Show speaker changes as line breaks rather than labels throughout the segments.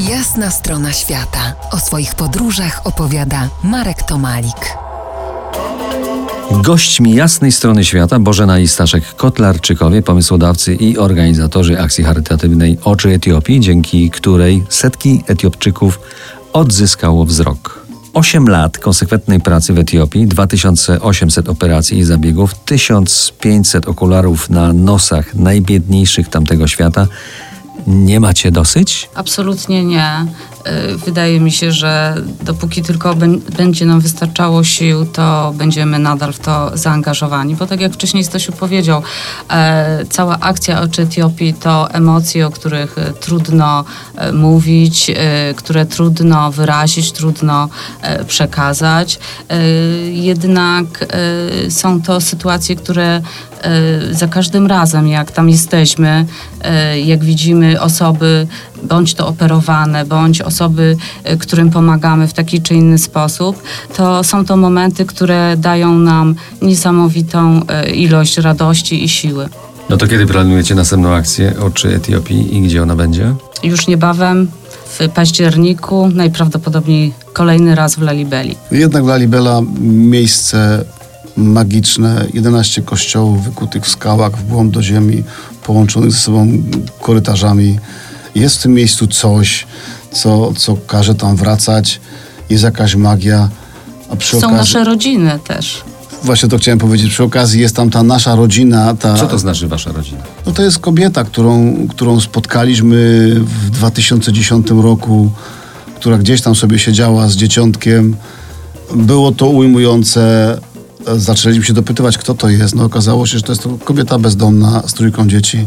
Jasna strona świata. O swoich podróżach opowiada Marek Tomalik.
Gośćmi jasnej strony świata Bożena i Staszek Kotlarczykowie, pomysłodawcy i organizatorzy akcji charytatywnej Oczy Etiopii, dzięki której setki Etiopczyków odzyskało wzrok. 8 lat konsekwentnej pracy w Etiopii, 2800 operacji i zabiegów, 1500 okularów na nosach najbiedniejszych tamtego świata. Nie macie dosyć?
Absolutnie nie. Y, Wydaje mi się, że dopóki tylko bę- będzie nam wystarczało sił, to będziemy nadal w to zaangażowani. Bo tak jak wcześniej Stasiu powiedział, e, cała akcja Oczy Etiopii to emocje, o których e, trudno e, mówić, które trudno wyrazić, trudno przekazać. Jednak są to sytuacje, które za każdym razem, jak tam jesteśmy, e, jak widzimy osoby, bądź to operowane, bądź osoby, e, którym pomagamy w taki czy inny sposób, to są to momenty, które dają nam niesamowitą ilość radości i siły.
No to kiedy planujecie następną akcję Oczy Etiopii i gdzie ona będzie?
Już niebawem w październiku, najprawdopodobniej kolejny raz w Lalibeli.
Jednak Lalibela miejsce magiczne, 11 kościołów wykutych w skałach, w głąb do ziemi, połączonych ze sobą korytarzami. Jest w tym miejscu coś, co, co każe tam wracać, jest jakaś magia, a przy
Są
okazji...
nasze rodziny też.
Właśnie to chciałem powiedzieć, przy okazji jest tam ta nasza rodzina, ta...
Co to znaczy wasza rodzina?
No to jest kobieta, którą, którą spotkaliśmy w 2010 roku, która gdzieś tam sobie siedziała z dzieciątkiem. Było to ujmujące. Zaczęliśmy się dopytywać, kto to jest. No okazało się, że to jest to kobieta bezdomna z trójką dzieci.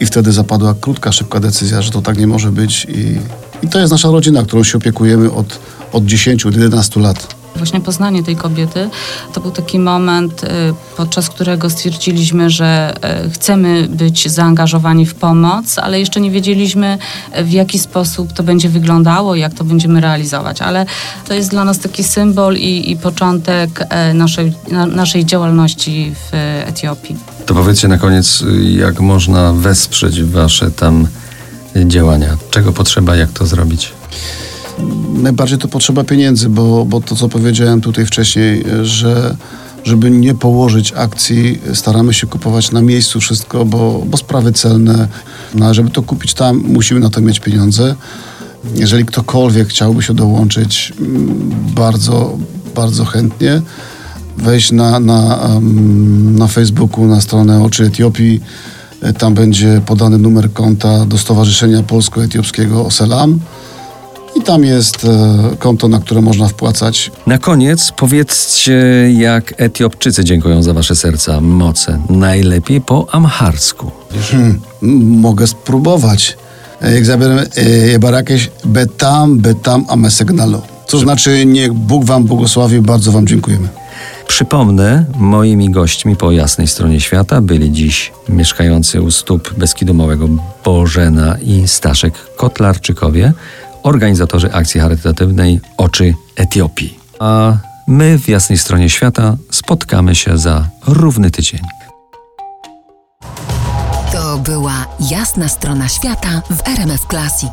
I wtedy zapadła krótka, szybka decyzja, że to tak nie może być. I, i to jest nasza rodzina, którą się opiekujemy od, od 10 do 11 lat.
Właśnie poznanie tej kobiety to był taki moment, y, podczas którego stwierdziliśmy, że y, chcemy być zaangażowani w pomoc, ale jeszcze nie wiedzieliśmy, y, w jaki sposób to będzie wyglądało, jak to będziemy realizować. Ale to jest dla nas taki symbol i, i początek naszej, na, naszej działalności w Etiopii.
To powiedzcie na koniec, jak można wesprzeć wasze tam działania? Czego potrzeba, jak to zrobić?
Najbardziej to potrzeba pieniędzy, bo, bo to, co powiedziałem tutaj wcześniej, że żeby nie położyć akcji, staramy się kupować na miejscu wszystko, bo, bo sprawy celne. No, a żeby to kupić tam, musimy na to mieć pieniądze. Jeżeli ktokolwiek chciałby się dołączyć, mm, bardzo, bardzo chętnie wejść na, na, na Facebooku, na stronę Oczy Etiopii. E, Tam będzie podany numer konta do Stowarzyszenia Polsko-Etiopskiego OSELAM. I tam jest e, konto, na które można wpłacać.
Na koniec powiedzcie, jak Etiopczycy dziękują za wasze serca, moce. Najlepiej po amharsku.
Hmm, mogę spróbować. E, Jak zabieram e, Barakieś betam, betam amesegnalo. Co znaczy, niech Bóg wam błogosławi, bardzo wam dziękujemy.
Przypomnę, moimi gośćmi po jasnej stronie świata byli dziś mieszkający u stóp Beskidu Małego Bożena i Staszek Kotlarczykowie, organizatorzy akcji charytatywnej Oczy Etiopii. A my w jasnej stronie świata spotkamy się za równy tydzień.
To była jasna strona świata w RMF Classic.